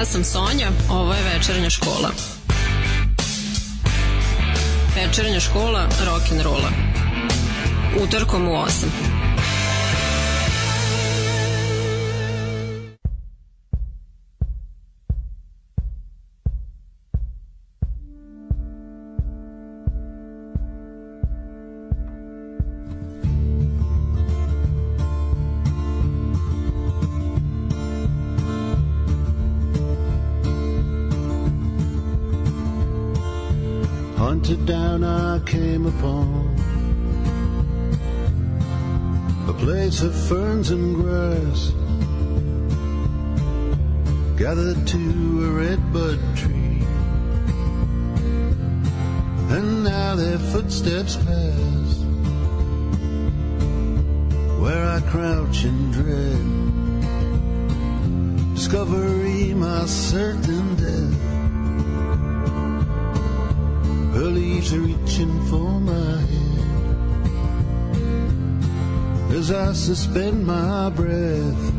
ja sam Sonja, ovo je večernja škola. Večernja škola rock'n'rolla. Utorkom u 8. Came upon a place of ferns and grass, gathered to a redbud tree, and now their footsteps pass where I crouch in dread. Discovery, my certain death. Leaves are reaching for my head as I suspend my breath.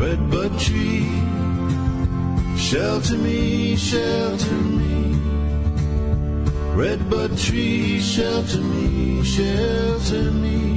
Redbud tree, shelter me, shelter me. Redbud tree, shelter me, shelter me.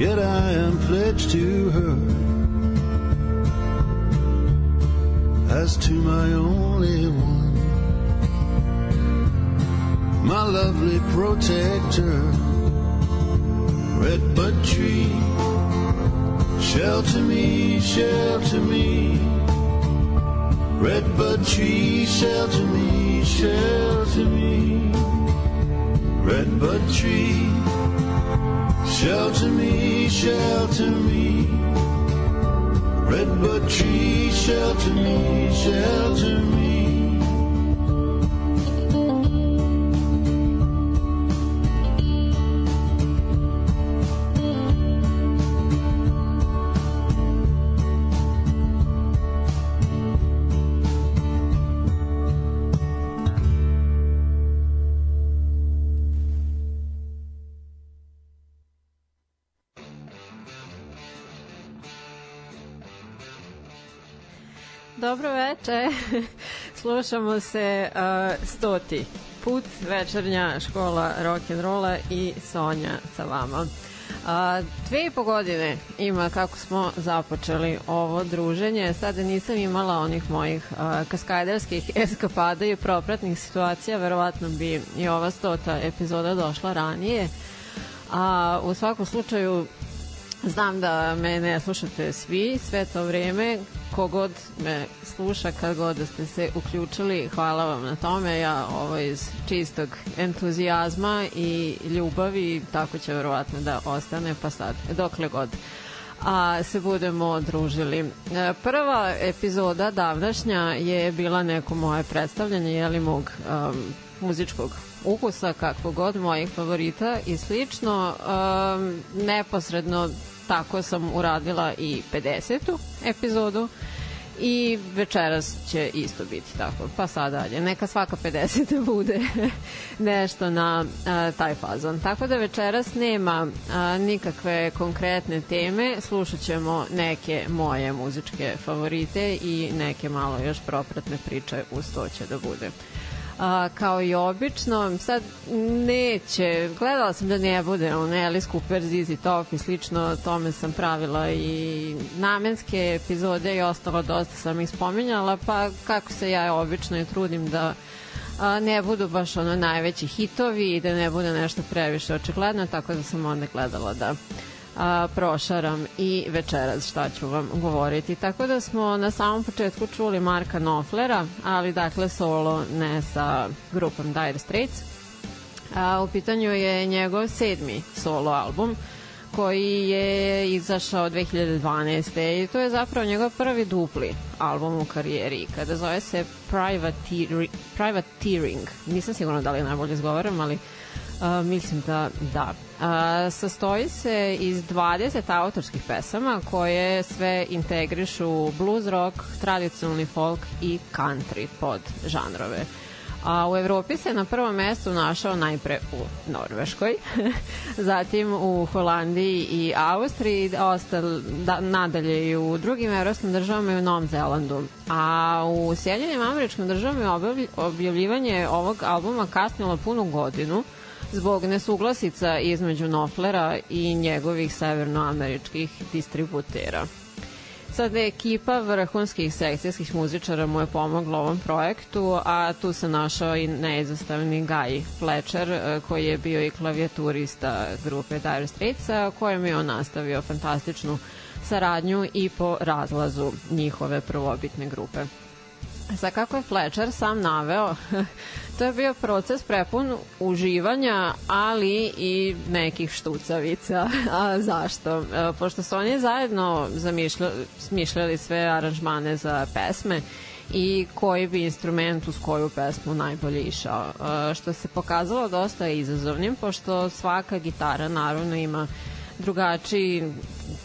Yet I am pledged to her as to my only one, my lovely protector, redbud tree. Shelter me, shelter me, redbud tree. Shelter me, shelter me, redbud tree. Shelter me, shelter me, redbud tree. Shelter me, shelter me. Veče. Slušamo se uh, stoti put večernja škola rock'n'rolla i Sonja sa vama. A, dve i po godine ima kako smo započeli ovo druženje. Sada nisam imala onih mojih a, kaskaderskih eskapada i propratnih situacija. Verovatno bi i ova stota epizoda došla ranije. A u svakom slučaju Znam da me ne slušate svi sve to vreme, kogod me sluša kad god da ste se uključili, hvala vam na tome. Ja ovo iz čistog entuzijazma i ljubavi, tako će verovatno da ostane, pa sad, dokle god a se budemo družili. E, Prva epizoda davnašnja je bila neko moje predstavljanje, jeli mog um, muzičkog ukusa, kakvo god, mojih favorita i slično. Um, neposredno tako sam uradila i 50. epizodu i večeras će isto biti tako, pa sad dalje. Neka svaka 50. bude nešto na a, taj fazon. Tako da večeras nema a, nikakve konkretne teme, slušat ćemo neke moje muzičke favorite i neke malo još propratne priče uz to će da bude. A, kao i obično, sad neće, gledala sam da ne bude on Alice Cooper, ZZ Top i slično, tome sam pravila i namenske epizode i ostalo dosta sam ih spominjala, pa kako se ja obično i trudim da a, ne budu baš ono najveći hitovi i da ne bude nešto previše očigledno, tako da sam onda gledala da a, prošaram i večeras šta ću vam govoriti. Tako da smo na samom početku čuli Marka Knopflera, ali dakle solo ne sa grupom Dire Straits. A, u pitanju je njegov sedmi solo album koji je izašao 2012. i to je zapravo njegov prvi dupli album u karijeri kada zove se Privateering. Privateering. Nisam sigurna da li najbolje izgovaram, ali Uh, mislim da da. Uh, sastoji se iz 20 autorskih pesama koje sve integrišu blues rock, tradicionalni folk i country pod žanrove. A u Evropi se na prvom mestu našao najpre u Norveškoj, zatim u Holandiji i Austriji, ostal, da, nadalje i u drugim evropskim državama i u Novom Zelandu. A u Sjedinjenim američkim državama objavljivanje ovog albuma kasnilo punu godinu, zbog nesuglasica između Noflera i njegovih severnoameričkih distributera. Sad je ekipa vrhunskih sekcijskih muzičara mu je pomogla ovom projektu, a tu se našao i neizostavni Guy Fletcher, e, koji je bio i klavijaturista grupe Dire Straits, kojem je on nastavio fantastičnu saradnju i po razlazu njihove prvobitne grupe. Sa kako je Fletcher sam naveo, to je bio proces prepun uživanja, ali i nekih štucavica. A zašto? E, pošto su oni zajedno smišljali sve aranžmane za pesme i koji bi instrument uz koju pesmu najbolje išao. E, što se pokazalo dosta izazovnim, pošto svaka gitara naravno ima drugačiji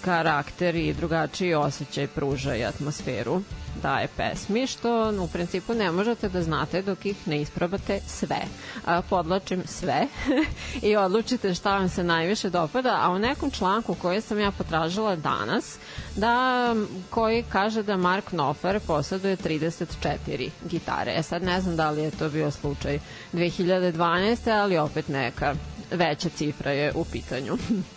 karakter i drugačiji osjećaj pruža i atmosferu daje pesmi, što u principu ne možete da znate dok ih ne isprobate sve. A, podlačim sve i odlučite šta vam se najviše dopada, a u nekom članku koji sam ja potražila danas, da koji kaže da Mark Knopfer posaduje 34 gitare. E sad ne znam da li je to bio slučaj 2012. ali opet neka veća cifra je u pitanju.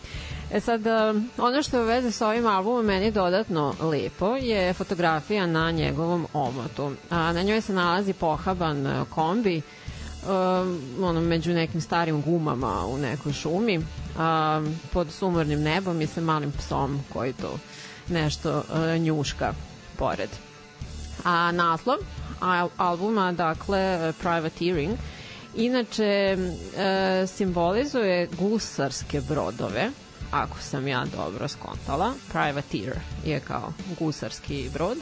E sad, um, ono što je u sa ovim albumom meni dodatno lepo je fotografija na njegovom omotu. A, na njoj se nalazi pohaban uh, kombi um, ono, među nekim starim gumama u nekoj šumi a, pod sumornim nebom i sa malim psom koji to nešto uh, njuška pored. A naslov albuma, dakle, Privateering, inače e, simbolizuje gusarske brodove ako sam ja dobro skontala. Privateer je kao gusarski brod.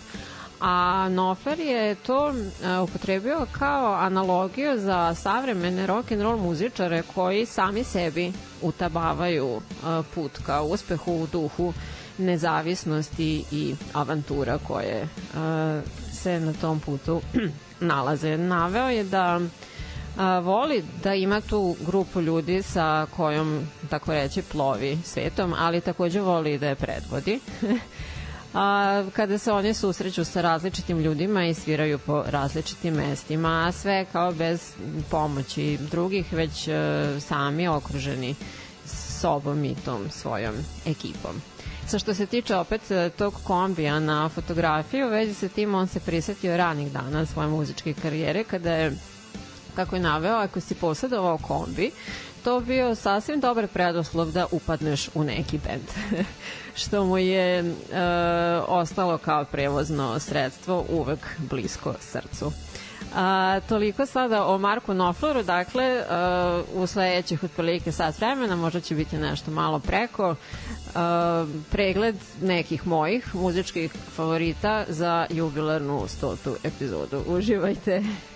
A Nofer je to uh, upotrebio kao analogiju za savremene rock and roll muzičare koji sami sebi utabavaju uh, put ka uspehu u duhu nezavisnosti i avantura koje uh, se na tom putu nalaze. Naveo je da a, voli da ima tu grupu ljudi sa kojom, tako reći, plovi svetom, ali takođe voli da je predvodi. a, kada se oni susreću sa različitim ljudima i sviraju po različitim mestima, a sve kao bez pomoći drugih, već e, sami okruženi sobom i tom svojom ekipom. Sa što se tiče opet e, tog kombija na fotografiju, vezi sa tim on se prisetio ranih dana svoje muzičke karijere kada je kako je naveo, ako si posjedovao kombi, to bio sasvim dobar predoslov da upadneš u neki bend. što mu je e, ostalo kao prevozno sredstvo uvek blisko srcu. A, toliko sada o Marku Nofloru, dakle, a, e, u sledećih otprilike sat vremena, možda će biti nešto malo preko, a, e, pregled nekih mojih muzičkih favorita za jubilarnu stotu epizodu. Uživajte!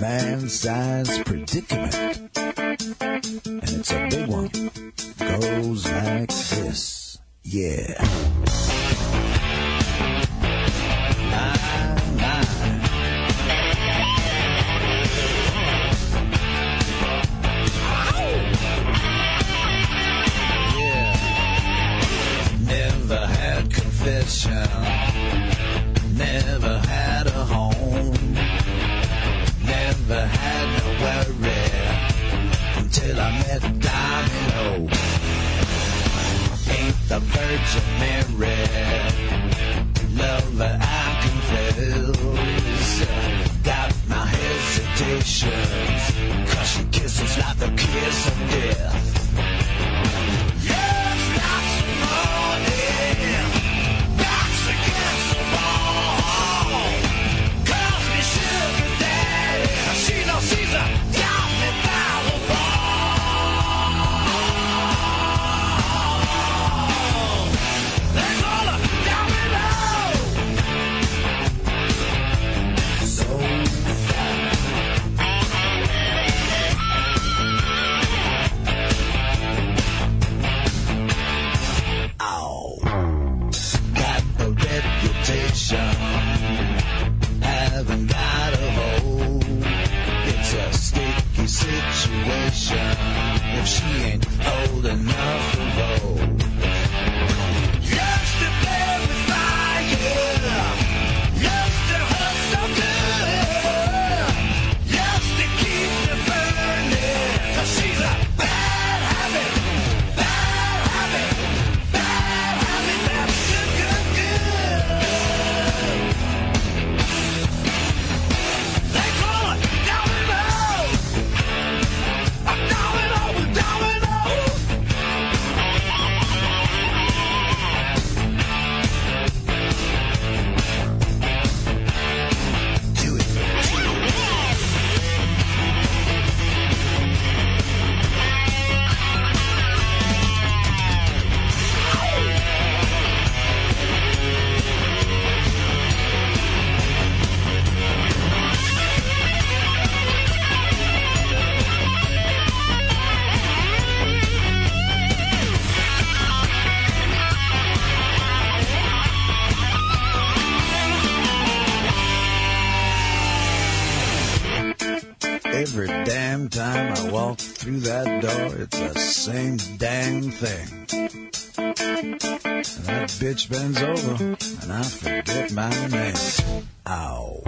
man-sized predicament. And it's a big one. Goes like this. Yeah. My, my. Yeah. Never had confession. Never I met Domino. Ain't the Virgin Mary. Lover, I confess. Got my hesitations. Cause she kisses like the kiss of death. Time I walk through that door, it's the same dang thing. That bitch bends over, and I forget my name. Ow.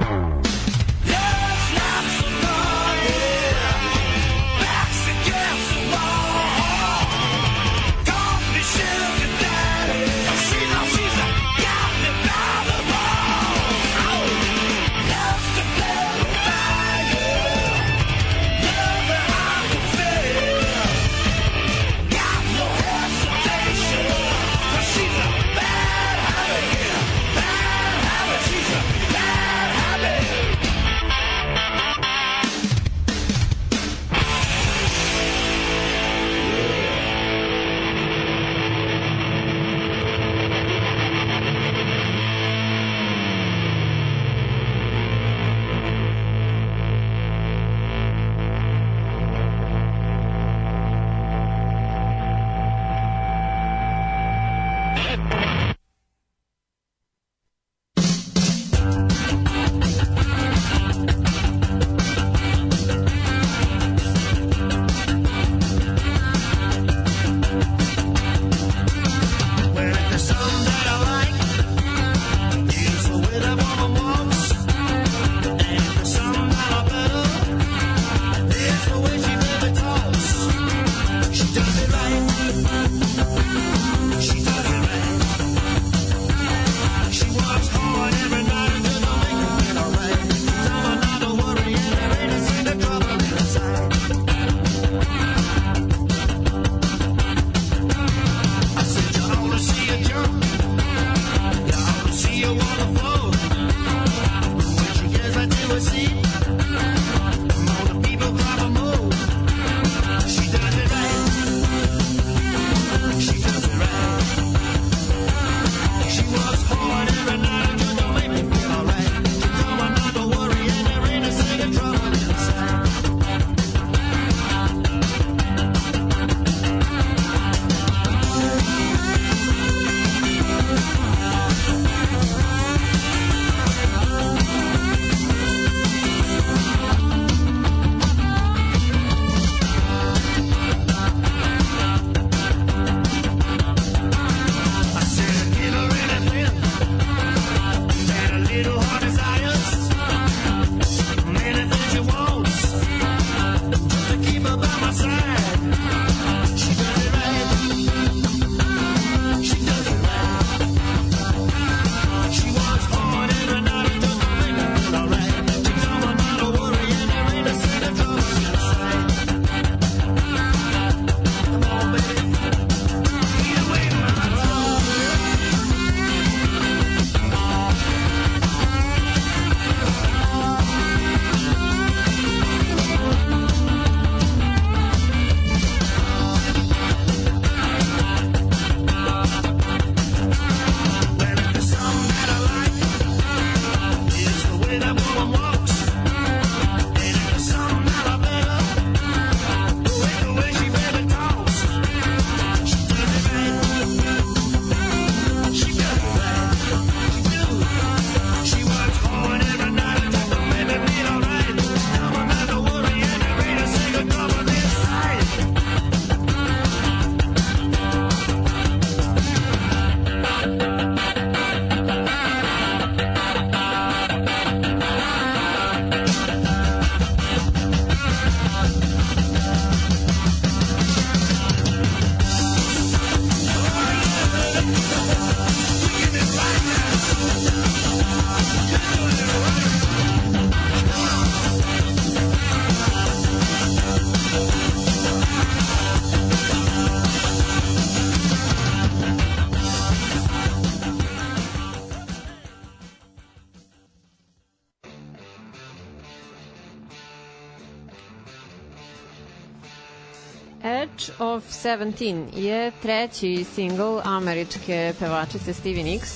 Of 17 je treći single američke pevačice Stevie Nicks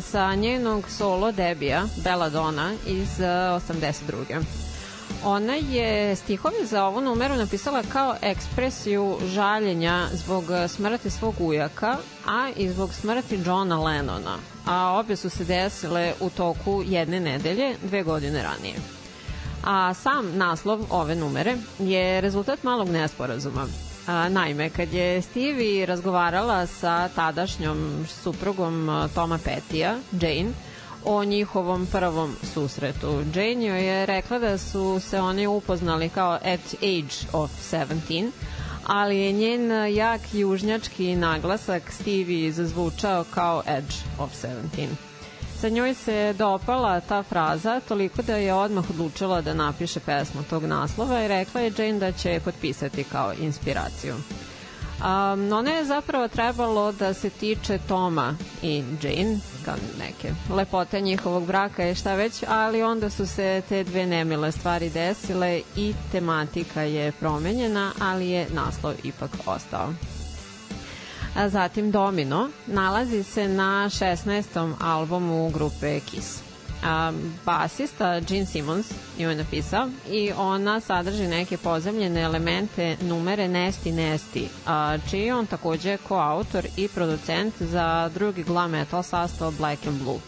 sa njenog solo debija Belladonna iz 82. Ona je stihove za ovu numeru napisala kao ekspresiju žaljenja zbog smrti svog ujaka, a i zbog smrti Johna Lennona, a obe su se desile u toku jedne nedelje, dve godine ranije. A sam naslov ove numere je rezultat malog nesporazuma. Naime, kad je Stevie razgovarala sa tadašnjom suprugom Toma Petija, Jane, o njihovom prvom susretu. Jane joj je rekla da su se oni upoznali kao at age of 17, ali je njen jak južnjački naglasak Stevie zazvučao kao edge of 17. Sa njoj se dopala ta fraza toliko da je odmah odlučila da napiše pesmu tog naslova i rekla je Jane da će je potpisati kao inspiraciju. Um, ona je zapravo trebalo da se tiče Toma i Jane, kao neke lepote njihovog braka i šta već, ali onda su se te dve nemile stvari desile i tematika je promenjena, ali je naslov ipak ostao. A zatim Domino nalazi se na 16. albumu grupe Kiss. A, basista Gene Simmons ju je napisao i ona sadrži neke pozemljene elemente numere Nesti Nesti, a, čiji je on takođe koautor i producent za drugi glam metal sastav Black and Blue.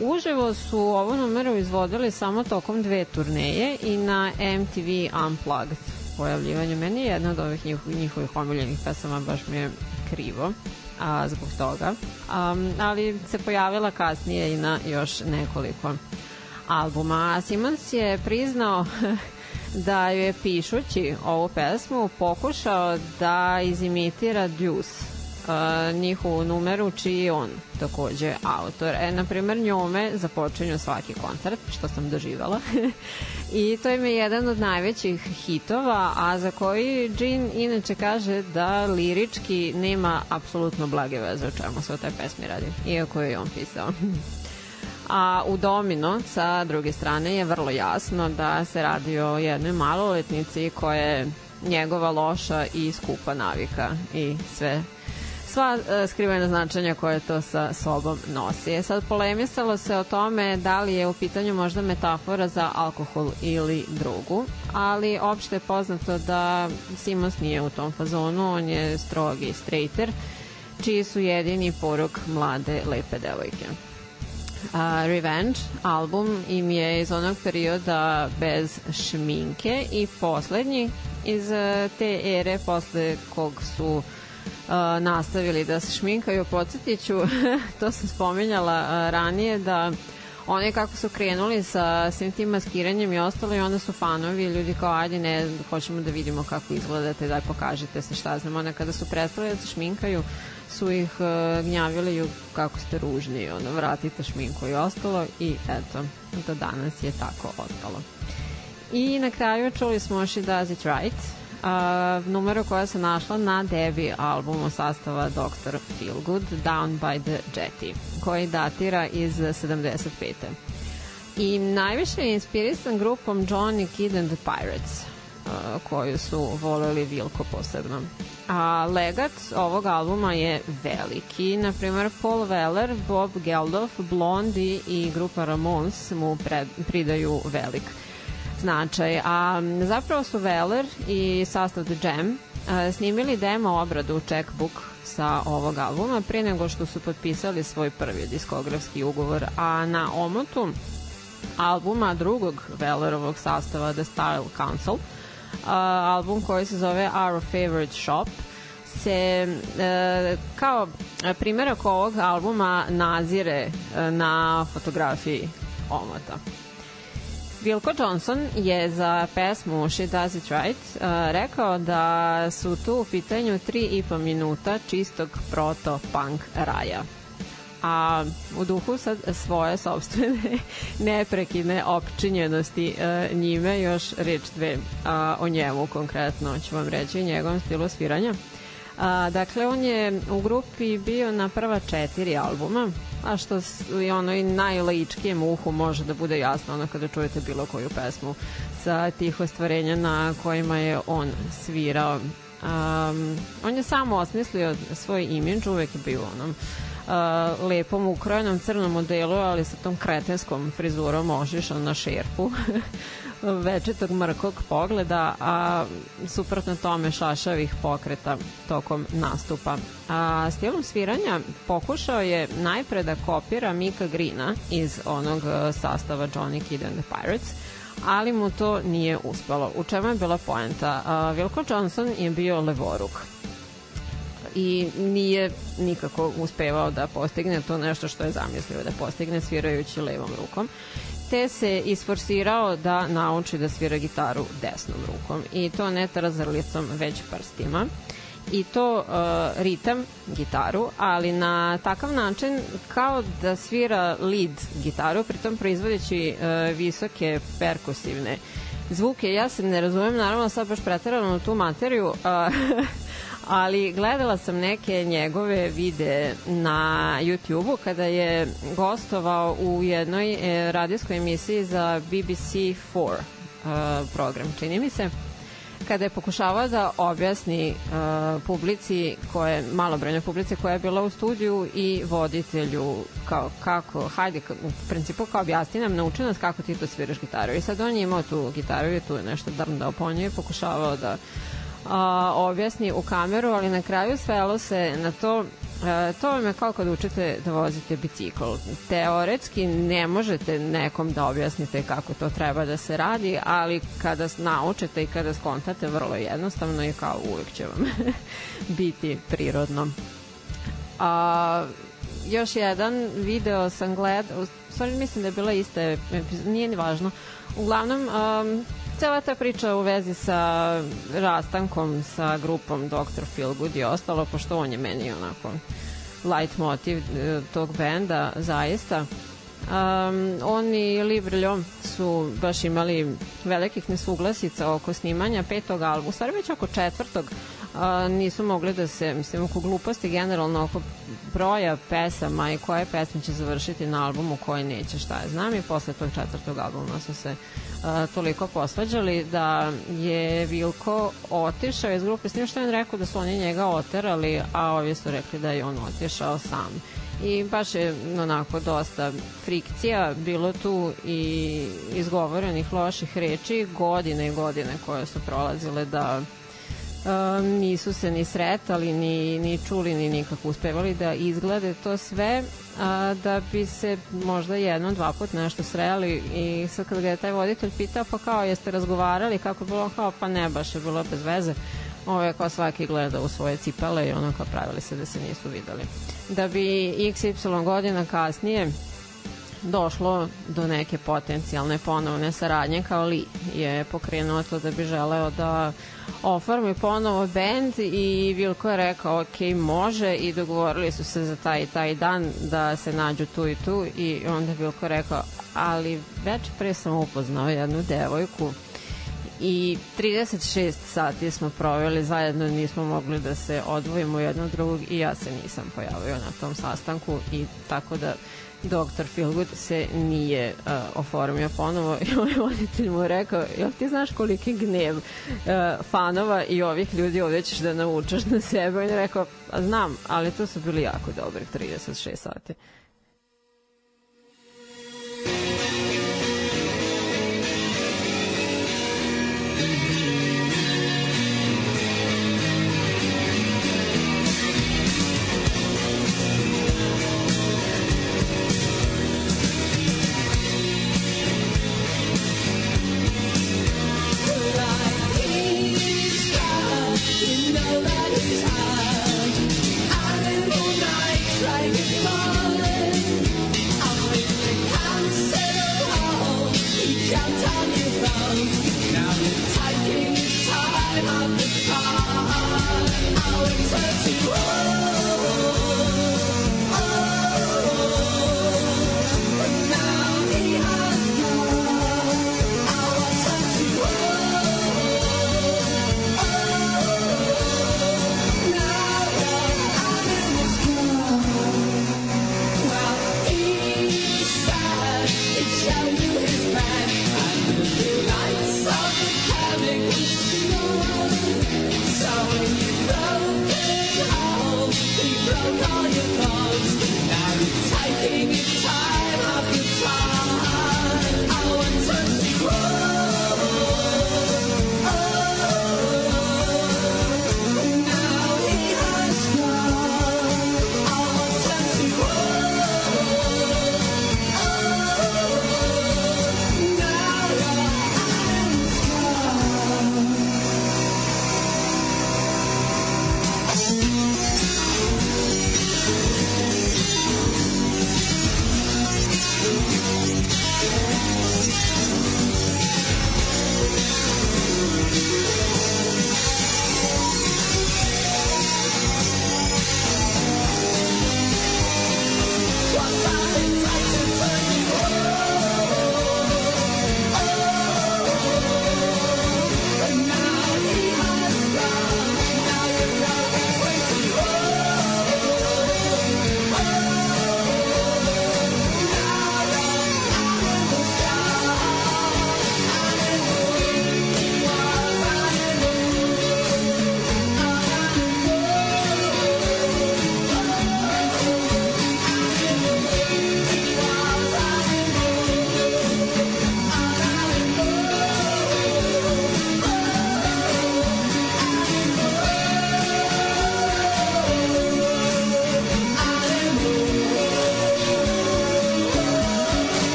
Uživo su ovu numeru izvodili samo tokom dve turneje i na MTV Unplugged pojavljivanju. Meni je jedna od ovih njihovih, njihovih omiljenih pesama, baš mi je krivo a, zbog toga. Um, ali se pojavila kasnije i na još nekoliko albuma. A Simons je priznao da je pišući ovu pesmu pokušao da izimitira Deuce njihovu numeru čiji je on takođe autor. E, na primer, njome započinju svaki koncert, što sam doživala. I to im je jedan od najvećih hitova, a za koji Jean inače kaže da lirički nema apsolutno blage veze o čemu se o taj pesmi radi, iako je on pisao. A u Domino, sa druge strane, je vrlo jasno da se radi o jednoj maloletnici koja je njegova loša i skupa navika i sve sva uh, skrivena značenja koje to sa sobom nosi. E, sad polemisalo se o tome da li je u pitanju možda metafora za alkohol ili drugu, ali opšte je poznato da Simons nije u tom fazonu, on je strogi straighter, čiji su jedini poruk mlade lepe devojke. Uh, Revenge album im je iz onog perioda bez šminke i poslednji iz uh, te ere posle kog su uh, nastavili da se šminkaju. Podsjetiću, to sam spominjala uh, ranije, da oni kako su krenuli sa svim tim maskiranjem i ostalo i onda su fanovi ljudi kao ajde ne, hoćemo da vidimo kako izgledate, daj pokažite se šta znam. Onda kada su prestali da se šminkaju su ih uh, gnjavili kako ste ružni, onda vratite šminku i ostalo i eto, do danas je tako ostalo. I na kraju čuli smo She Does It Right, a, numeru koja se našla na debi albumu sastava Dr. Feelgood Down by the Jetty, koji datira iz 75. I najviše je inspirisan grupom Johnny Kid and the Pirates, a, koju su voleli Vilko posebno. A legat ovog albuma je veliki. Naprimer, Paul Weller, Bob Geldof, Blondie i grupa Ramones mu pred, pridaju velik značaj. A zapravo su Weller i sastav The Jam snimili demo obradu checkbook sa ovog albuma pre nego što su potpisali svoj prvi diskografski ugovor, a na omotu albuma drugog Wellerovog sastava The Style Council, album koji se zove Our Favorite Shop, se e, kao primjerak ovog albuma nazire e, na fotografiji omota. Wilco Johnson je za pesmu She Does It Right uh, rekao da su tu u pitanju tri i po minuta čistog proto-punk raja a u duhu sad svoje sobstvene neprekidne opčinjenosti uh, njime još reč dve uh, o njemu konkretno ću vam reći njegovom stilu sviranja. A, dakle, on je u grupi bio na prva četiri albuma, a što i ono i najlaičkijem uhu može da bude jasno ono kada čujete bilo koju pesmu sa tih ostvarenja na kojima je on svirao. Um, on je samo osmislio svoj imidž, uvek je bio onom uh, lepom ukrojenom crnom modelu, ali sa tom kretenskom frizurom ožišan na šerpu. večetog mrkog pogleda, a suprotno tome šašavih pokreta tokom nastupa. A stilom sviranja pokušao je najpre da kopira Mika Greena iz onog e, sastava Johnny Kid and the Pirates, ali mu to nije uspelo. U čemu je bila poenta? Wilco Johnson je bio levoruk i nije nikako uspevao da postigne to nešto što je zamislio da postigne svirajući levom rukom te se isforsirao da nauči da svira gitaru desnom rukom i to ne trazrlicom već prstima i to uh, ritam gitaru, ali na takav način kao da svira lead gitaru, pritom proizvodeći uh, visoke perkusivne zvuke. Ja se ne razumem naravno sad baš pretarano tu materiju, uh, ali gledala sam neke njegove vide na YouTube-u kada je gostovao u jednoj e, radijskoj emisiji za BBC4 e, program, čini mi se kada je pokušavao da objasni uh, publici koje malobrojnoj publici koja je bila u studiju i voditelju kao kako hajde u principu kao objasni nam nauči nas kako ti to sviraš gitaru. I sad on je imao tu gitaru i tu je nešto drndao po njoj pokušavao da a, objasni u kameru, ali na kraju svelo se na to E, to vam je kao kad učite da vozite bicikl. Teoretski ne možete nekom da objasnite kako to treba da se radi, ali kada naučite i kada skontate vrlo jednostavno i kao uvijek će vam biti prirodno. A, još jedan video sam gledao, stvari mislim da je bila ista, nije ni važno. Uglavnom, um, cela ta priča u vezi sa rastankom sa grupom Dr. Feelgood i ostalo, pošto on je meni onako light motiv e, tog benda, zaista. Um, on i Librljo su baš imali velikih nesuglasica oko snimanja petog albuma, u stvari već oko četvrtog a, nisu mogli da se, mislim, oko gluposti generalno, oko broja pesama i koje pesme će završiti na albumu, koje neće, šta je znam i posle tog četvrtog albuma su se a, toliko posvađali da je Vilko otišao iz grupe, s tim što je on rekao da su oni njega oterali, a ovi su rekli da je on otišao sam. I baš je onako dosta frikcija bilo tu i izgovorenih loših reči godine i godine koje su prolazile da nisu se ni sretali, ni, ni čuli, ni nikako uspevali da izglede to sve, a, da bi se možda jednom, dva put nešto sreli i sad kad ga je taj voditelj pitao, pa kao jeste razgovarali, kako je bilo, kao pa ne, baš je bilo bez veze. Ovo je kao svaki gleda u svoje cipele i ono kao pravili se da se nisu videli. Da bi XY godina kasnije došlo do neke potencijalne ponovne saradnje kao Li je pokrenuo to da bi želeo da oformi ponovo bend i Vilko je rekao ok, može. I dogovorili su se za taj taj dan da se nađu tu i tu i onda Vilko rekao ali već pre sam upoznao jednu devojku i 36 sati smo proveli zajedno, nismo mogli da se odvojimo jednog drugog i ja se nisam pojavio na tom sastanku i tako da Dr. Feelgood se nije uh, oformio ponovo i ovaj voditelj mu rekao, jel ti znaš koliki gnev uh, fanova i ovih ljudi ovdje ćeš da naučaš na sebe? On je rekao, znam, ali to su bili jako dobri 36 sati.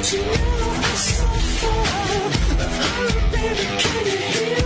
Don't you know I'm so far? Oh, baby, can you hear? me?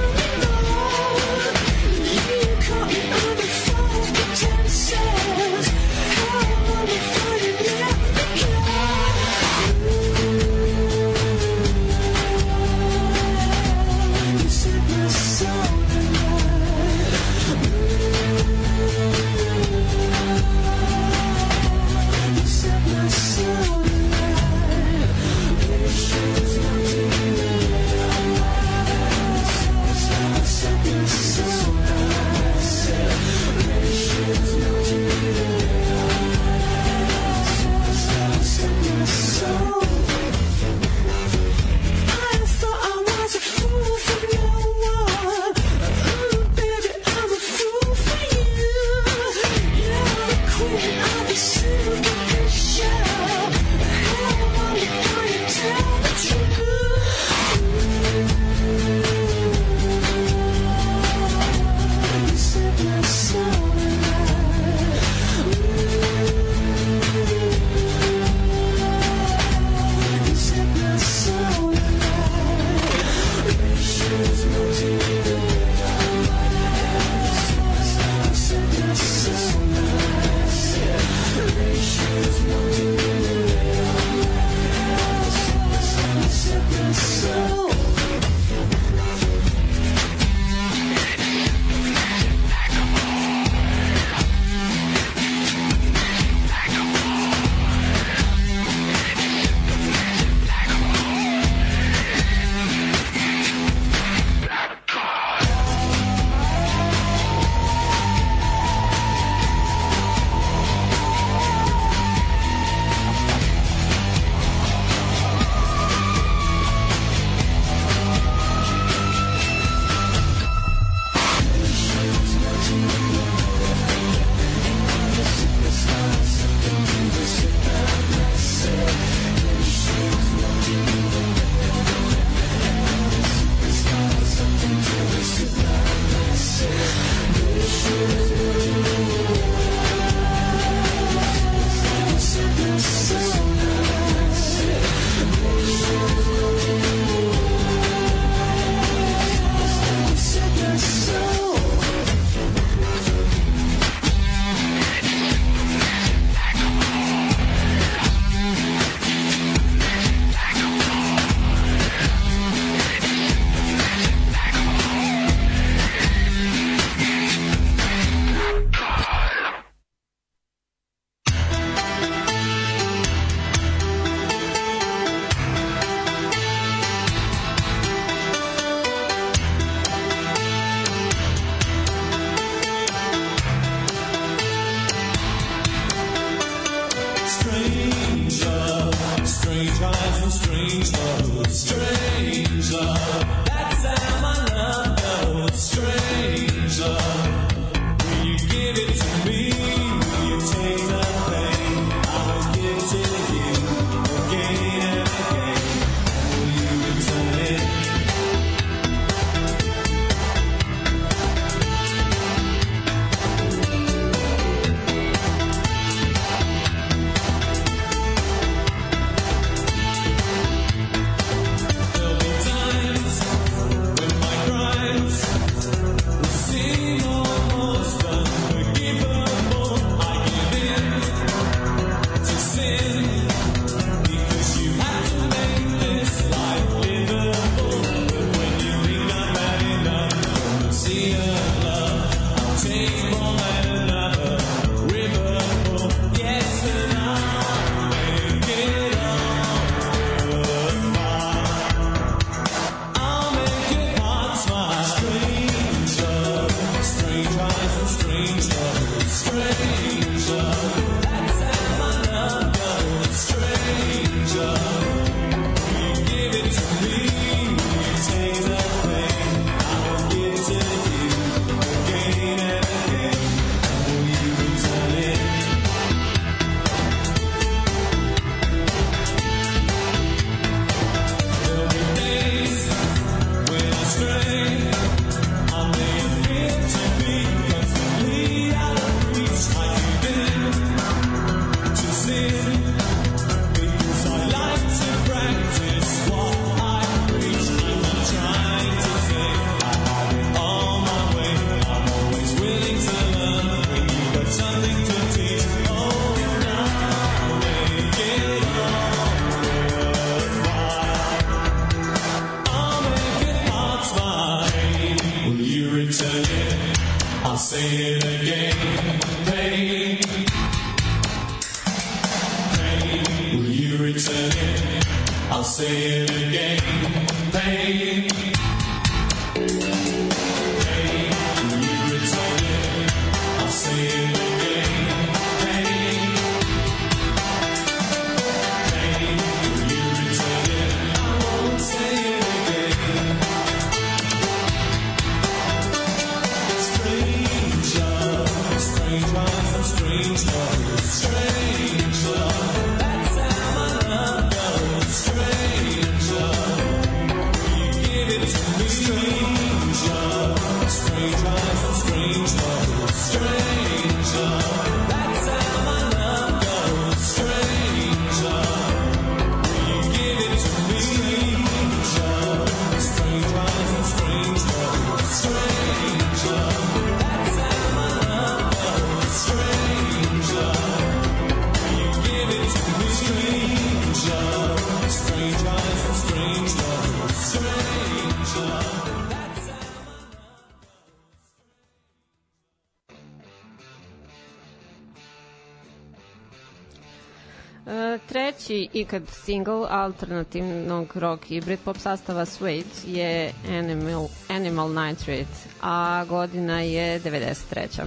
Ikad single alternativnog rock i Britpop sastava Suede je Animal, Animal Nitrate, a godina je 93.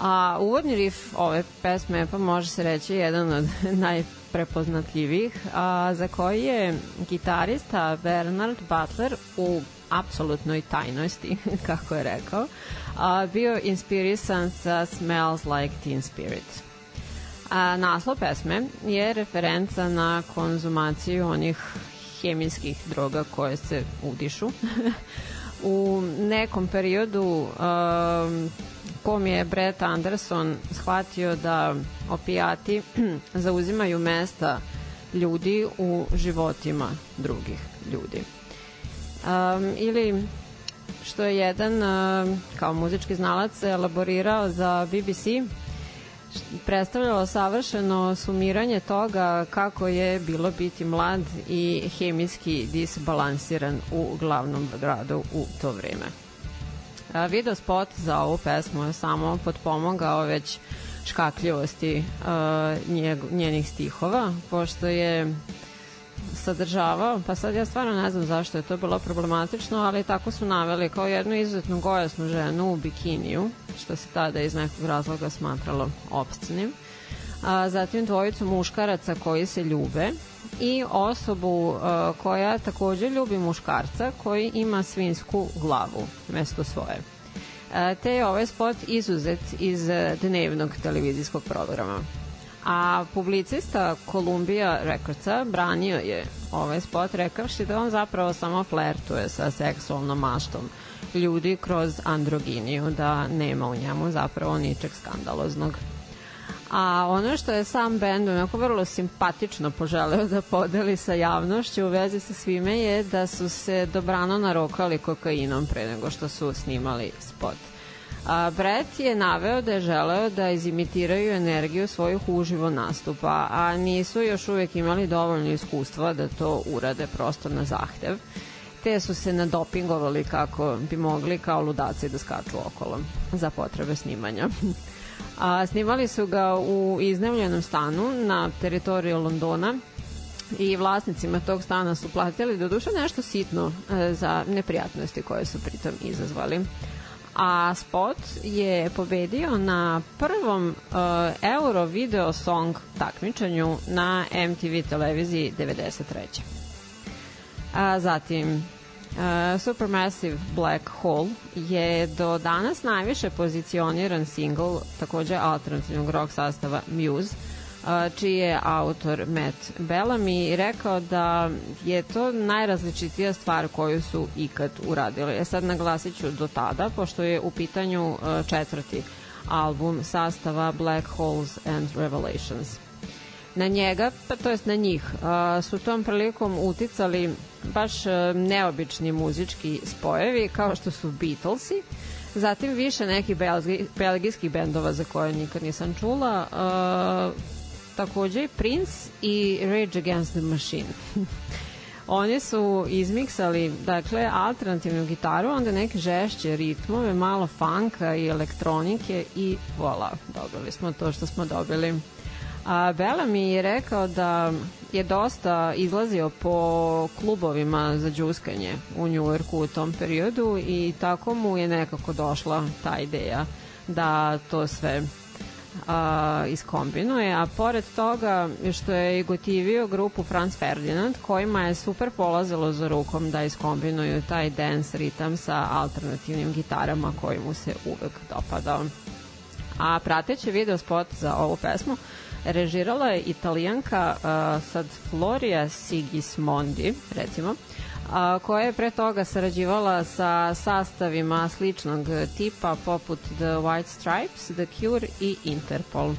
A uvodni riff ove pesme pa može se reći jedan od najprepoznatljivijih, a za koji je gitarista Bernard Butler u apsolutnoj tajnosti, kako je rekao, a, bio inspirisan sa Smells Like Teen Spirit. A, naslov pesme je referenca na konzumaciju onih hemijskih droga koje se udišu. U nekom periodu um, kom je Brett Anderson shvatio da opijati zauzimaju mesta ljudi u životima drugih ljudi. Um, ili što je jedan um, kao muzički znalac elaborirao za BBC predstavljalo savršeno sumiranje toga kako je bilo biti mlad i hemijski disbalansiran u glavnom gradu u to vreme. Video spot za ovu pesmu je samo potpomogao već škakljivosti a, njenih stihova, pošto je sadržavao, pa sad ja stvarno ne znam zašto je to bilo problematično, ali tako su naveli kao jednu izuzetno gojasnu ženu u bikiniju, što se tada iz nekog razloga smatralo opscenim. A, zatim dvojicu muškaraca koji se ljube i osobu a, koja takođe ljubi muškarca koji ima svinsku glavu mesto svoje. A, te je ovaj spot izuzet iz dnevnog televizijskog programa a publicista Columbia Recordsa branio je ovaj spot rekavši da on zapravo samo flertuje sa seksualnom maštom ljudi kroz androginiju, da nema u njemu zapravo ničeg skandaloznog. A ono što je sam bend onako vrlo simpatično poželeo da podeli sa javnošću u vezi sa svime je da su se dobrano narokali kokainom pre nego što su snimali spot. A, Brett je naveo da je želeo da izimitiraju energiju svojih uživo nastupa, a nisu još uvek imali dovoljno iskustva da to urade prosto na zahtev te su se nadopingovali kako bi mogli kao ludaci da skaču okolo za potrebe snimanja. A, snimali su ga u iznajmljenom stanu na teritoriju Londona i vlasnicima tog stana su platili do duše nešto sitno e, za neprijatnosti koje su pritom izazvali a spot je pobedio na prvom uh, Euro Video Song takmičenju na MTV televiziji 93. A zatim uh, Supermassive Black Hole je do danas najviše pozicioniran single takođe alternativnog rock sastava Muse čiji je autor Matt Bellamy rekao da je to najrazličitija stvar koju su ikad uradili. E sad naglasit ću do tada, pošto je u pitanju četvrti album sastava Black Holes and Revelations. Na njega, pa to jest na njih, su tom prilikom uticali baš neobični muzički spojevi kao što su Beatlesi, zatim više nekih belgijskih bendova za koje nikad nisam čula, takođe i Prince i Rage Against the Machine. Oni su izmiksali, dakle, alternativnu gitaru, onda neke žešće ritmove, malo funka i elektronike i vola, dobili smo to što smo dobili. A Bela mi je rekao da je dosta izlazio po klubovima za džuskanje u Njujorku u tom periodu i tako mu je nekako došla ta ideja da to sve a, iskombinuje, a pored toga što je gotivio grupu Franz Ferdinand kojima je super polazilo za rukom da iskombinuju taj dance ritam sa alternativnim gitarama koji mu se uvek dopadao. A prateći video spot za ovu pesmu režirala je italijanka uh, sad Floria Sigismondi, recimo, a, koja je pre toga sarađivala sa sastavima sličnog tipa poput The White Stripes, The Cure i Interpol.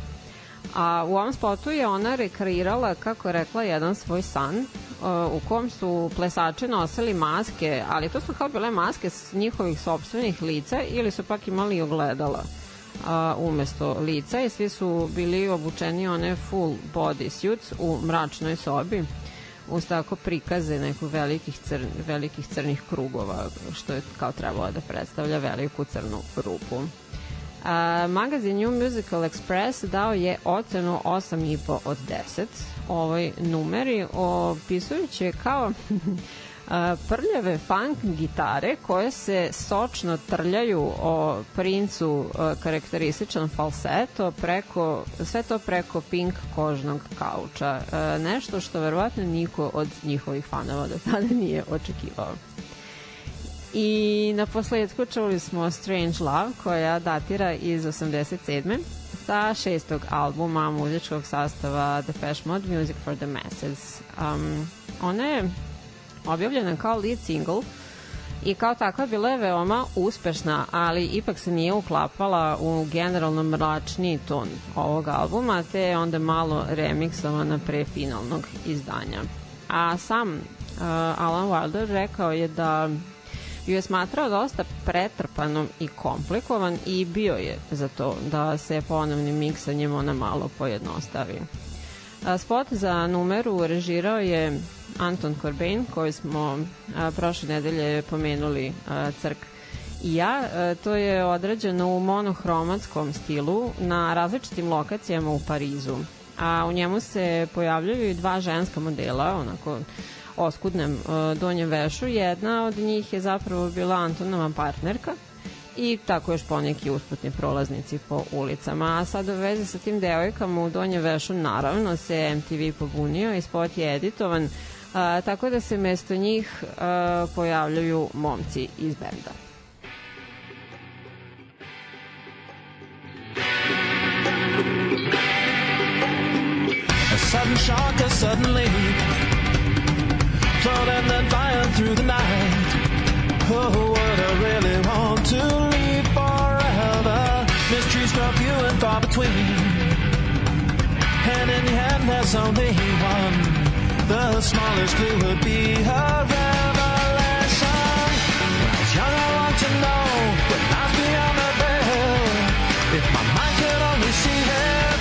A u ovom spotu je ona rekreirala, kako rekla, jedan svoj san uh, u kom su plesači nosili maske, ali to su kao bile maske s njihovih sobstvenih lica ili su pak imali ogledala a, umesto lica i svi su bili obučeni one full body suits u mračnoj sobi uz tako prikaze nekog velikih, cr, velikih crnih krugova što je kao trebalo da predstavlja veliku crnu rupu. A, magazin New Musical Express dao je ocenu 8,5 od 10 ovoj numeri opisujući je kao prljave funk gitare koje se sočno trljaju o princu a, karakterističan falseto preko, sve to preko pink kožnog kauča. A, nešto što verovatno niko od njihovih fanova do tada nije očekivao. I na posledku čuli smo Strange Love koja datira iz 87 sa šestog albuma muzičkog sastava Depeche Mode Music for the Masses. Um, ona je objavljena kao lead single i kao takva bila je veoma uspešna, ali ipak se nije uklapala u generalno mračni ton ovog albuma, te je onda malo remiksovana pre finalnog izdanja. A sam uh, Alan Wilder rekao je da ju je smatrao dosta pretrpanom i komplikovan i bio je za to da se ponovnim miksanjem ona malo pojednostavi. Spot za numeru režirao je Anton Corbijn, koji smo a, prošle nedelje pomenuli a, crk i ja. A, to je odrađeno u monohromatskom stilu na različitim lokacijama u Parizu. A u njemu se pojavljaju dva ženska modela, onako oskudnem uh, donjem vešu. Jedna od njih je zapravo bila Antonova partnerka i tako još poneki usputni prolaznici po ulicama. A sad u vezi sa tim devojkama u donjem vešu naravno se MTV pobunio i spot je editovan, a, tako da se mesto njih a, pojavljaju momci iz benda. A sudden shock, a sudden leap, floating then flying through the night. Oh, would I really want to leave forever? Mystery struck you and far between. Hand in hand, there's only one. The smallest clue would be a revelation. When I was young, I want to know what lies beyond the veil. If my mind could only see it.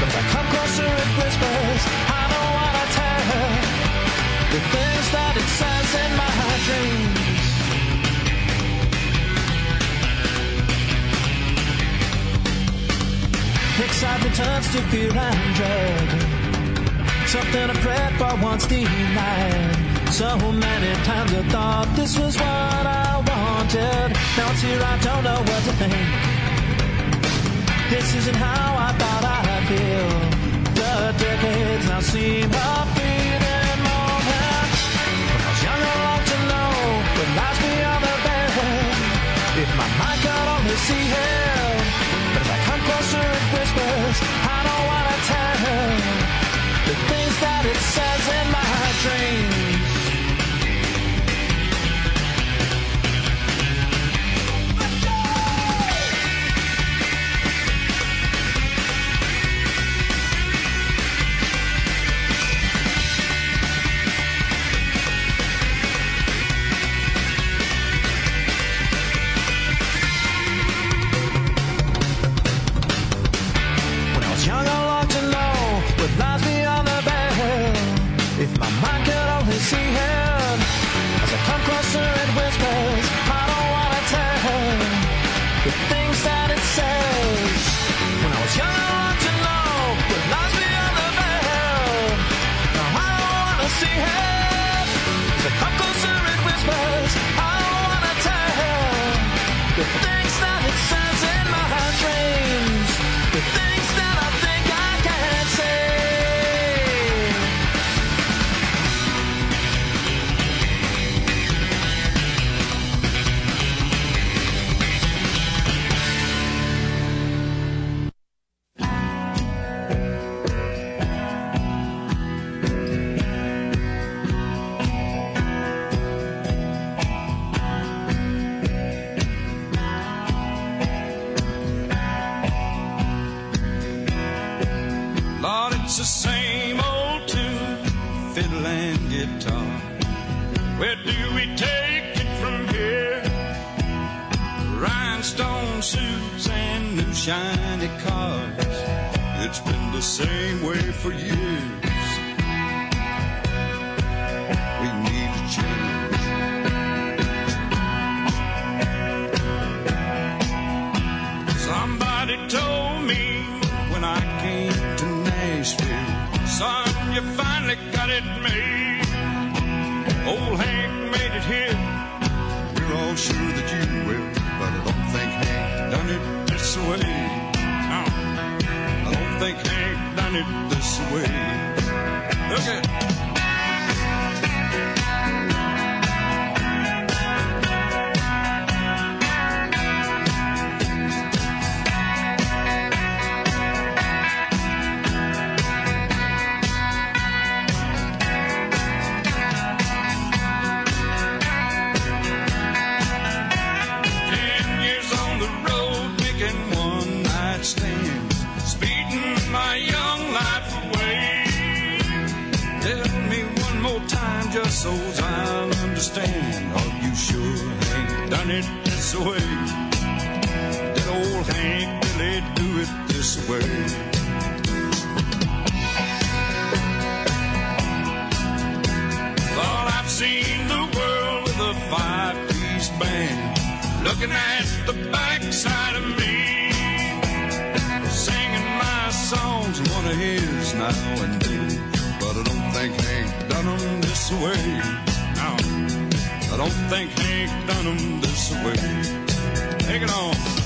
But I come closer, it whispers, I don't wanna tell the things that it says in my dreams. Excitement turns to fear and dread. Something I prayed for once denied. So many times I thought this was what I wanted. Now it's here, I don't know what to think. This isn't how I thought I'd feel. The decades now seem a fleeting moment. When I was young, I longed to know what lies beyond the bed. If my mind could only see it. But as I come closer, it whispers, I don't wanna tell the things that it this way? Did old Hank really do it this way? Thought I've seen the world with a five-piece band looking at the backside of me, singing my songs, one of his now and then. But I don't think Hank done 'em this way. I don't think Hank done 'em this way. Take it on.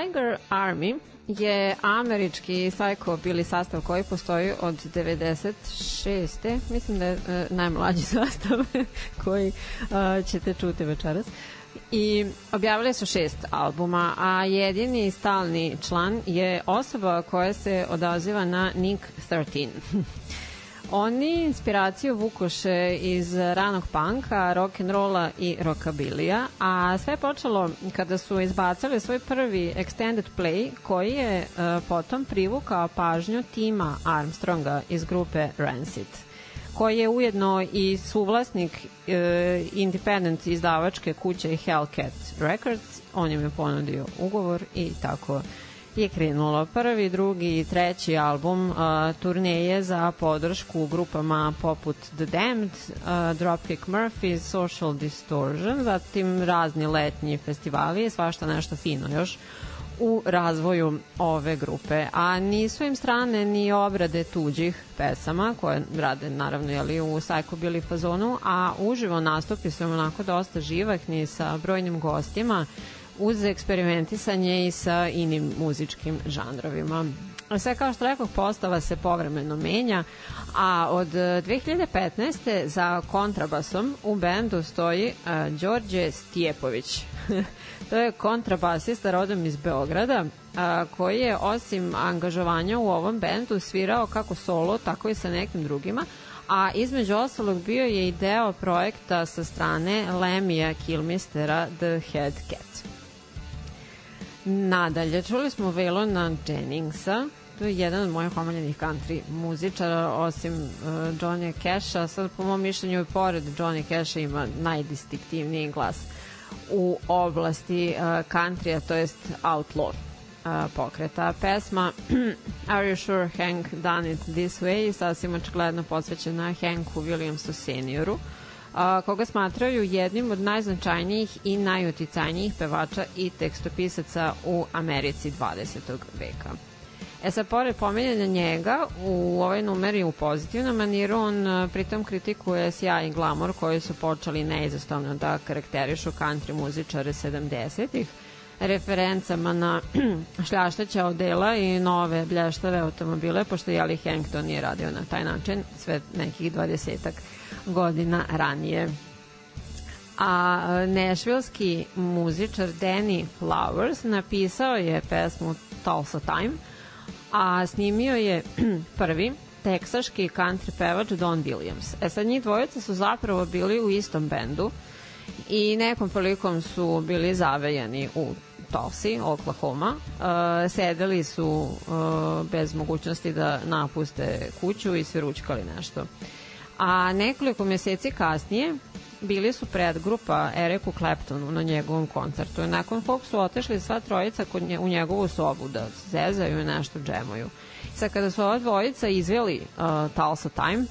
Tiger Army je američki psychobilly sastav koji postoji od 96. Mislim da je uh, najmlađi sastav koji uh, ćete čuti večeras. I objavili su šest albuma, a jedini stalni član je osoba koja se odaziva na Nick 13. Oni inspiraciju vukoše iz ranog panka, rock and rolla i rockabilija, a sve je počelo kada su izbacali svoj prvi extended play koji je uh, potom privukao pažnju tima Armstronga iz grupe Rancid koji je ujedno i suvlasnik uh, independent izdavačke kuće Hellcat Records. On im je ponudio ugovor i tako je krenulo. Prvi, drugi i treći album uh, turneje za podršku grupama poput The Damned, uh, Dropkick Murphys, Social Distortion, zatim razni letnji festivali i svašta nešto fino još u razvoju ove grupe, a nisu im strane ni obrade tuđih pesama koje rade naravno jeli, u psychobilly fazonu, a uživo nastupi su im onako dosta živahni sa brojnim gostima uz eksperimentisanje i sa inim muzičkim žanrovima. Sve kao što rekao, postava se povremeno menja, a od 2015. za kontrabasom u bendu stoji uh, Đorđe Stjepović. to je kontrabasista rodom iz Beograda, a, koji je osim angažovanja u ovom bendu svirao kako solo, tako i sa nekim drugima, a između ostalog bio je i deo projekta sa strane Lemija Kilmistera The Head Cat. Nadalje, čuli smo Waylona Jenningsa, to je jedan od mojih omiljenih country muzičara, osim uh, Johnny Casha, sad po mom mišljenju i pored Johnny Casha ima najdistinktivniji glas u oblasti uh, countrya, to jest outlaw uh, pokreta. Pesma Are You Sure Hank Done It This Way sasvim očigledno posvećena Hanku Williamsu senioru, a, koga smatraju jednim od najznačajnijih i najuticajnijih pevača i tekstopisaca u Americi 20. veka. E sad, pored pomenjanja njega, u ovoj numeri u pozitivnom maniru, on a, pritom kritikuje sjaj i glamor koji su počeli neizostavno da karakterišu country muzičare 70-ih, referencama na šljašteća odela i nove blještave automobile, pošto Jali Hank to nije radio na taj način, sve nekih dvadesetak godina ranije. A nešvilski muzičar Danny Flowers napisao je pesmu Tulsa Time, a snimio je prvi teksaški country pevač Don Williams. E sad njih dvojica su zapravo bili u istom bendu i nekom prilikom su bili zavejani u Tulsi, Oklahoma. Uh, sedeli su uh, bez mogućnosti da napuste kuću i sve ručkali nešto. A nekoliko meseci kasnije bili su predgrupa Eriku Claptonu na njegovom koncertu. Nakon kog su otešli sva trojica kod nje, u njegovu sobu da zezaju i nešto džemuju. Sad kada su ova dvojica izveli uh, Tulsa Time,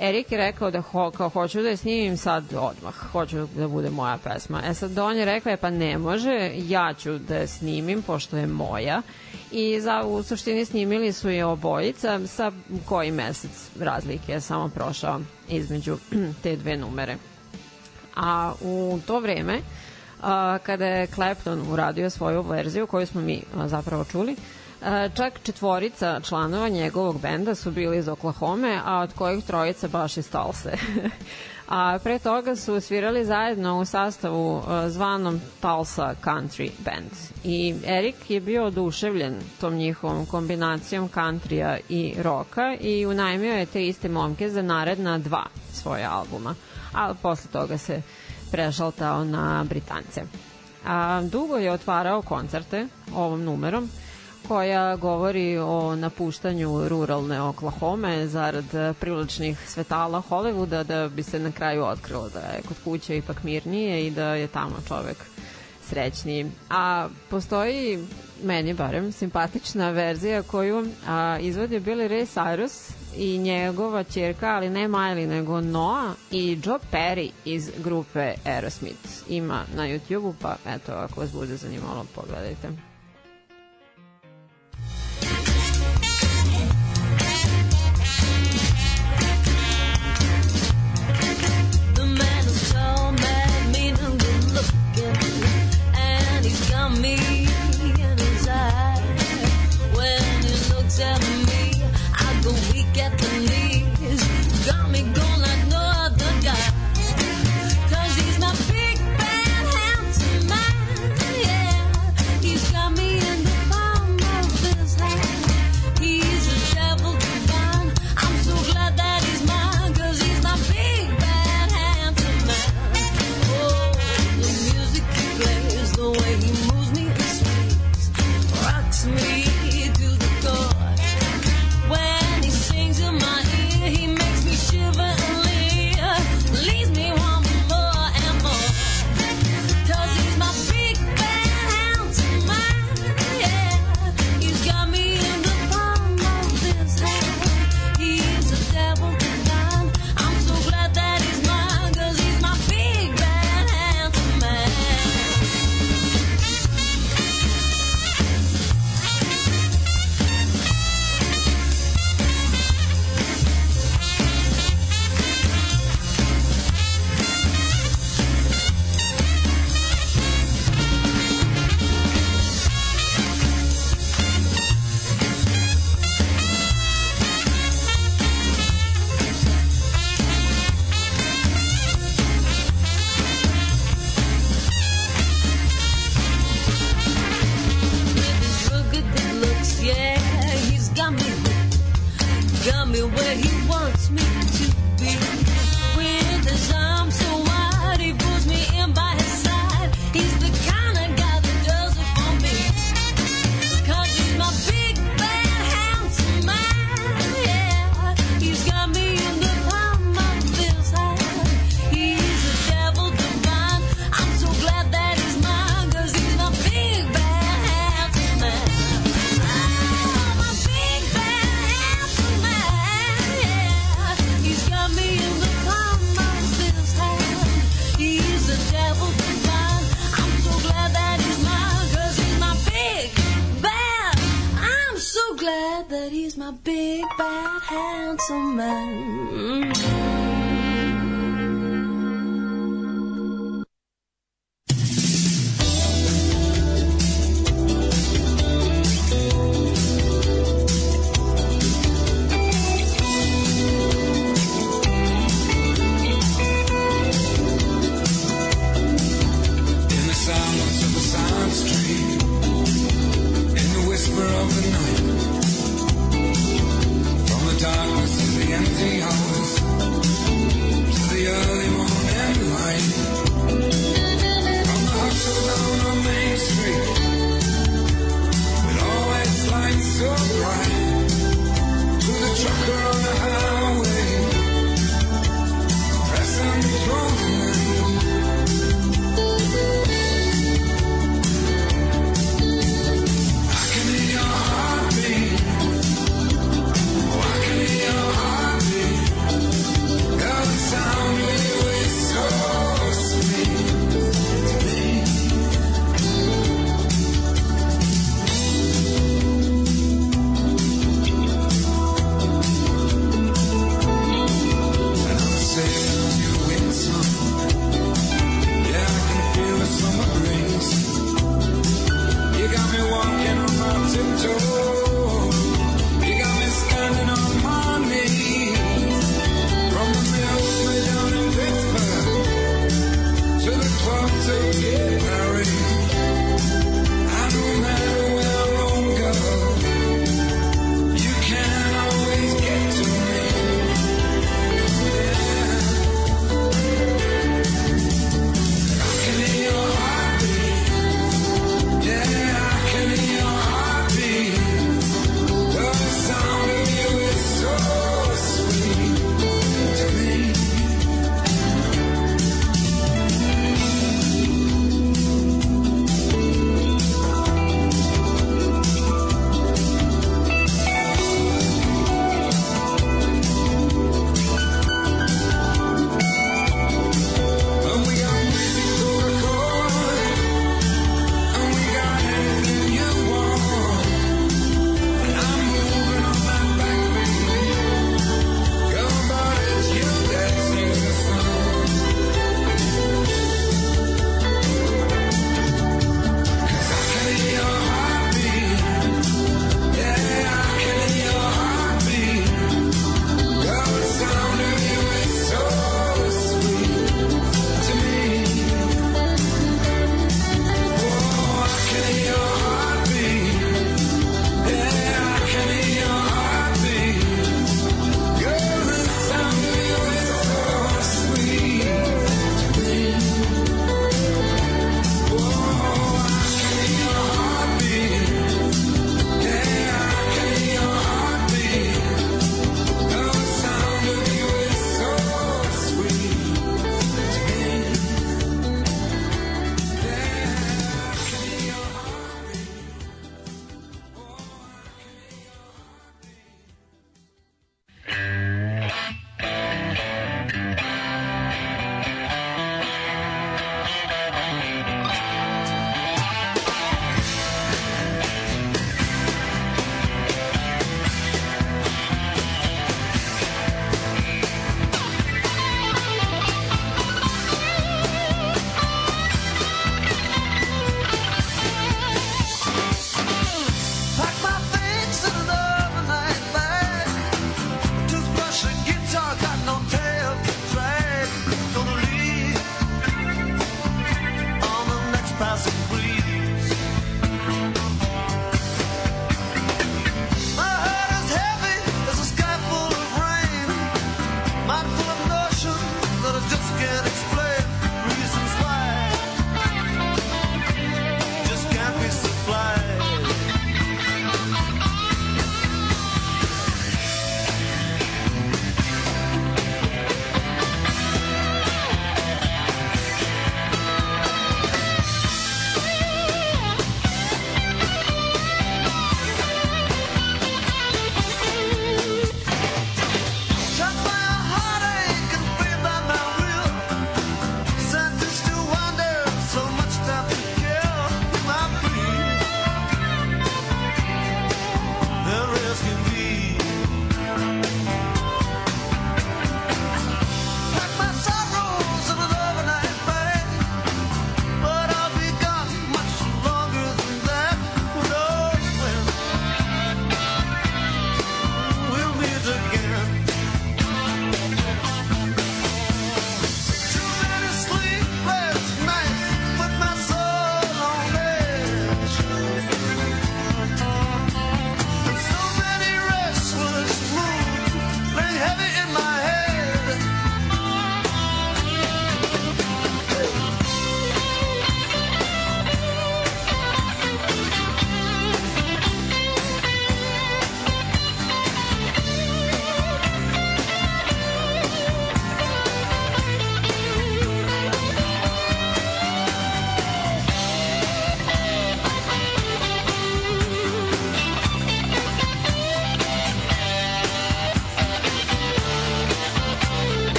Erik je rekao da ho, kao hoću da je snimim sad odmah, hoću da bude moja pesma. E sad Don je rekao, je pa ne može, ja ću da je snimim pošto je moja i za, u suštini snimili su je obojica sa koji mesec razlike je samo prošao između te dve numere. A u to vreme a, kada je Clapton uradio svoju verziju koju smo mi a, zapravo čuli, čak četvorica članova njegovog benda su bili iz Oklahoma, a od kojih trojica baš iz Tulse. a pre toga su svirali zajedno u sastavu uh, zvanom Tulsa Country Band. I Erik je bio oduševljen tom njihovom kombinacijom countrya i roka i unajmio je te iste momke za naredna dva svoje albuma. A posle toga se prešaltao na Britance. A, dugo je otvarao koncerte ovom numerom, koja govori o napuštanju ruralne Oklahoma zarad priličnih svetala Hollywooda da bi se na kraju otkrilo da je kod kuće ipak mirnije i da je tamo čovek srećniji. A postoji meni barem simpatična verzija koju a, izvodi Billy Ray Cyrus i njegova čerka, ali ne Miley, nego Noah i Joe Perry iz grupe Aerosmith. Ima na YouTube-u, pa eto, ako vas bude zanimalo, pogledajte. Me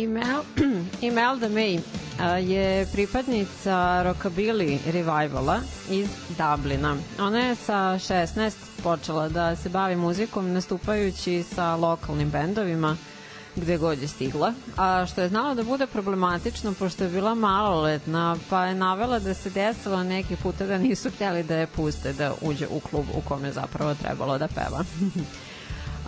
Imel, Imelda May je pripadnica rockabilly revivala iz Dublina. Ona je sa 16 počela da se bavi muzikom nastupajući sa lokalnim bendovima gde god je stigla, a što je znala da bude problematično pošto je bila maloletna, pa je navela da se desilo neki puta da nisu htjeli da je puste da uđe u klub u kome zapravo trebalo da peva.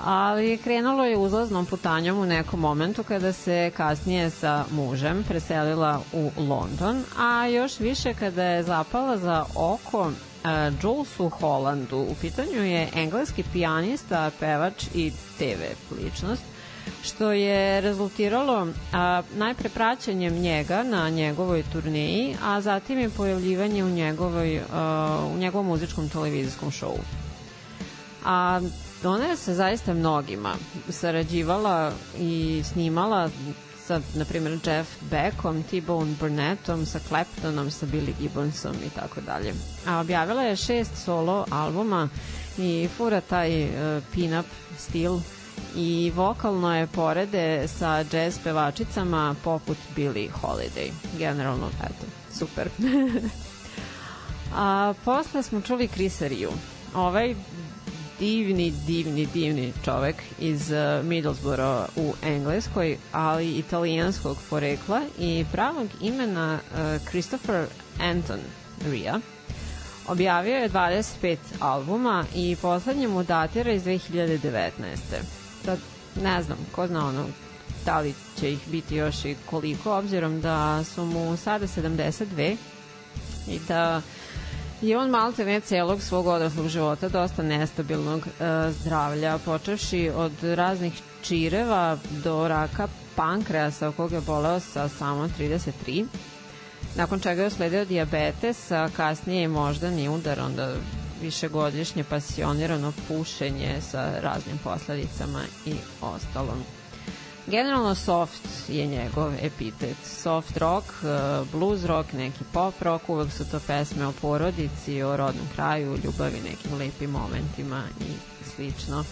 ali krenulo je uzlaznom putanjom u nekom momentu kada se kasnije sa mužem preselila u London, a još više kada je zapala za oko uh, Julesu Hollandu. U pitanju je engleski pijanista, pevač i TV ličnost što je rezultiralo a, najpre praćanjem njega na njegovoj turneji, a zatim je pojavljivanje u, njegovoj, a, u njegovom muzičkom televizijskom šovu. A ona je sa zaista mnogima sarađivala i snimala sa, na primjer, Jeff Beckom, T-Bone Burnettom, sa Claptonom, sa Billy Gibbonsom i tako dalje. A objavila je šest solo albuma i fura taj uh, pin-up stil i vokalno je porede sa jazz pevačicama poput Billie Holiday. Generalno, eto, super. A posle smo čuli Chrisa Riju. Ovaj divni, divni, divni čovek iz uh, Middlesbrough u Engleskoj, ali italijanskog porekla i pravog imena uh, Christopher Anton Ria. Objavio je 25 albuma i poslednji mu datira iz 2019. Sad, ne znam, ko zna ono, da li će ih biti još i koliko, obzirom da su mu sada 72 i da je on malte ne celog svog odraslog života dosta nestabilnog e, zdravlja, počevši od raznih čireva do raka pankreasa od koga je boleo sa samo 33 nakon čega je usledio diabetes, a kasnije i moždani udar, onda višegodišnje pasionirano pušenje sa raznim posledicama i ostalom. Generalno soft je njegov epitet. Soft rock, eh, blues rock, neki pop rock, uvek su to pesme o porodici, o rodnom kraju, ljubavi, nekim lepim momentima i slično.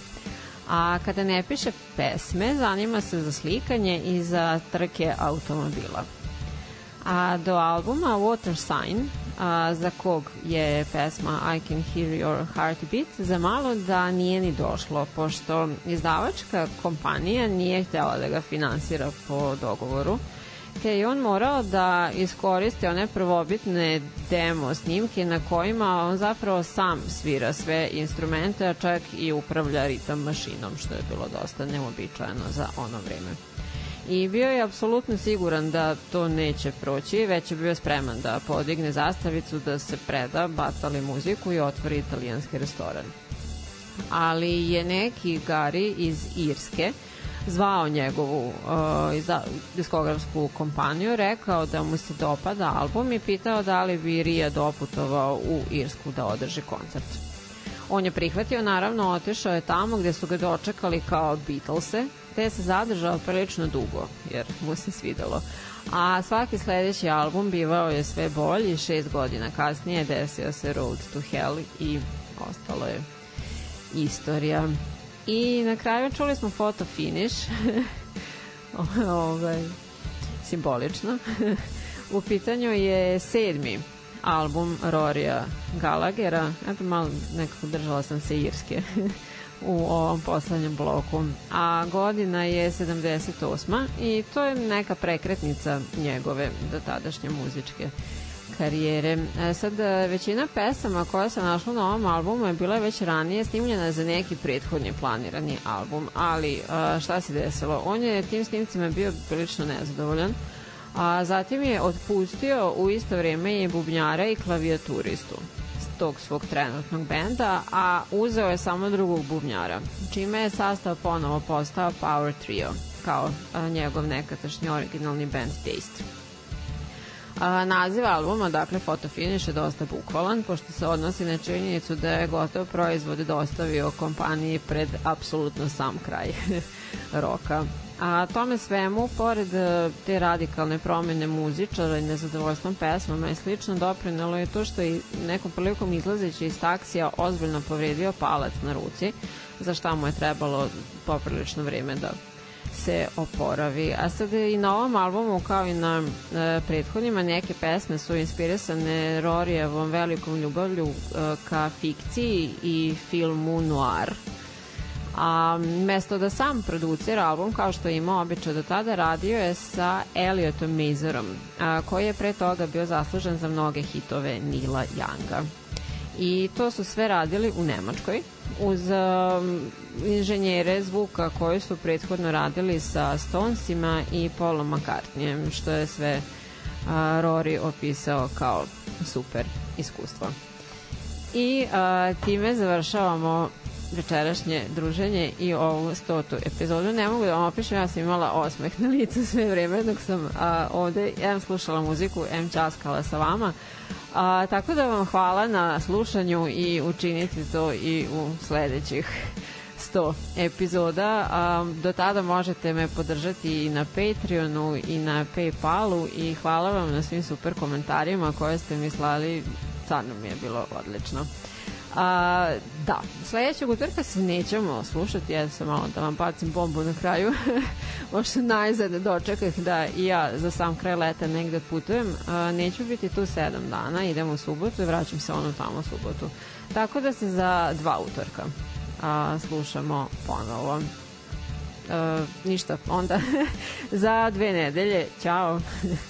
A kada ne piše pesme, zanima se za slikanje i za trke automobila. A do albuma Water Sign, a, za kog je pesma I Can Hear Your Heartbeat, za malo da nije ni došlo, pošto izdavačka kompanija nije htjela da ga finansira po dogovoru, te je on morao da iskoristi one prvobitne demo snimke na kojima on zapravo sam svira sve instrumente, a čak i upravlja ritam mašinom, što je bilo dosta neobičajeno za ono vreme i bio je apsolutno siguran da to neće proći, već je bio spreman da podigne zastavicu, da se preda, batali muziku i otvori italijanski restoran. Ali je neki Gari iz Irske zvao njegovu uh, diskografsku kompaniju, rekao da mu se dopada album i pitao da li bi Rija doputovao u Irsku da održi koncert. On je prihvatio, naravno, otišao je tamo gde su ga dočekali kao Beatlese, te se zadržao prilično dugo, jer mu se svidelo. A svaki sledeći album bivao je sve bolji, šest godina kasnije desio se Road to Hell i ostalo je istorija. I na kraju čuli smo foto finish, ovaj, simbolično. U pitanju je sedmi album Rorija Galagera. Eto, malo nekako držala sam se irske u ovom poslednjem bloku. A godina je 78. i to je neka prekretnica njegove do tadašnje muzičke karijere. E, sad, e, većina pesama koja se našla na ovom albumu je bila već ranije snimljena za neki prethodni planirani album, ali e, šta se desilo? On je tim snimcima bio prilično nezadovoljan, a zatim je otpustio u isto vreme i bubnjara i klavijaturistu tog svog trenutnog benda, a uzeo je samo drugog bubnjara, čime je sastav ponovo postao Power Trio, kao a, njegov nekatašnji originalni band Taste. A, naziv albuma, dakle Photo Finish je dosta bukvalan, pošto se odnosi na činjenicu da je gotov proizvod dostavio kompaniji pred apsolutno sam kraj roka. A tome svemu, pored e, te radikalne promene muzičara i nezadovoljstvom pesmama i slično, doprinelo je to što je nekom prilikom izlazeći iz taksija ozbiljno povredio palac na ruci, za šta mu je trebalo poprilično vreme da se oporavi. A sad i na ovom albumu kao i na e, prethodnima neke pesme su inspirisane Rorijevom velikom ljubavlju e, ka fikciji i filmu noir. A mesto da sam producira album, kao što je imao običaj do tada, radio je sa Eliotom Mazerom, a, koji je pre toga bio zaslužen za mnoge hitove Nila Younga. I to su sve radili u Nemačkoj, uz inženjere zvuka koji su prethodno radili sa Stonesima i Paulom McCartneyem, što je sve Rory opisao kao super iskustvo. I a, time završavamo večerašnje druženje i ovu stotu epizodu. Ne mogu da vam opišem, ja sam imala osmeh na licu sve vreme dok sam a, ovde, em slušala muziku, em časkala sa vama. A, tako da vam hvala na slušanju i učinite to i u sledećih 100 epizoda. A, do tada možete me podržati i na Patreonu i na Paypalu i hvala vam na svim super komentarima koje ste mi slali. Stvarno mi je bilo odlično. A, da, sledećeg utorka se nećemo slušati, ja sam malo da vam bacim bombu na kraju, možda najzad dočekah da i ja za sam kraj leta negde putujem, a, neću biti tu sedam dana, idem u subotu i vraćam se ono tamo u subotu. Tako da se za dva utorka a, slušamo ponovo. E, ništa, onda za dve nedelje, ćao!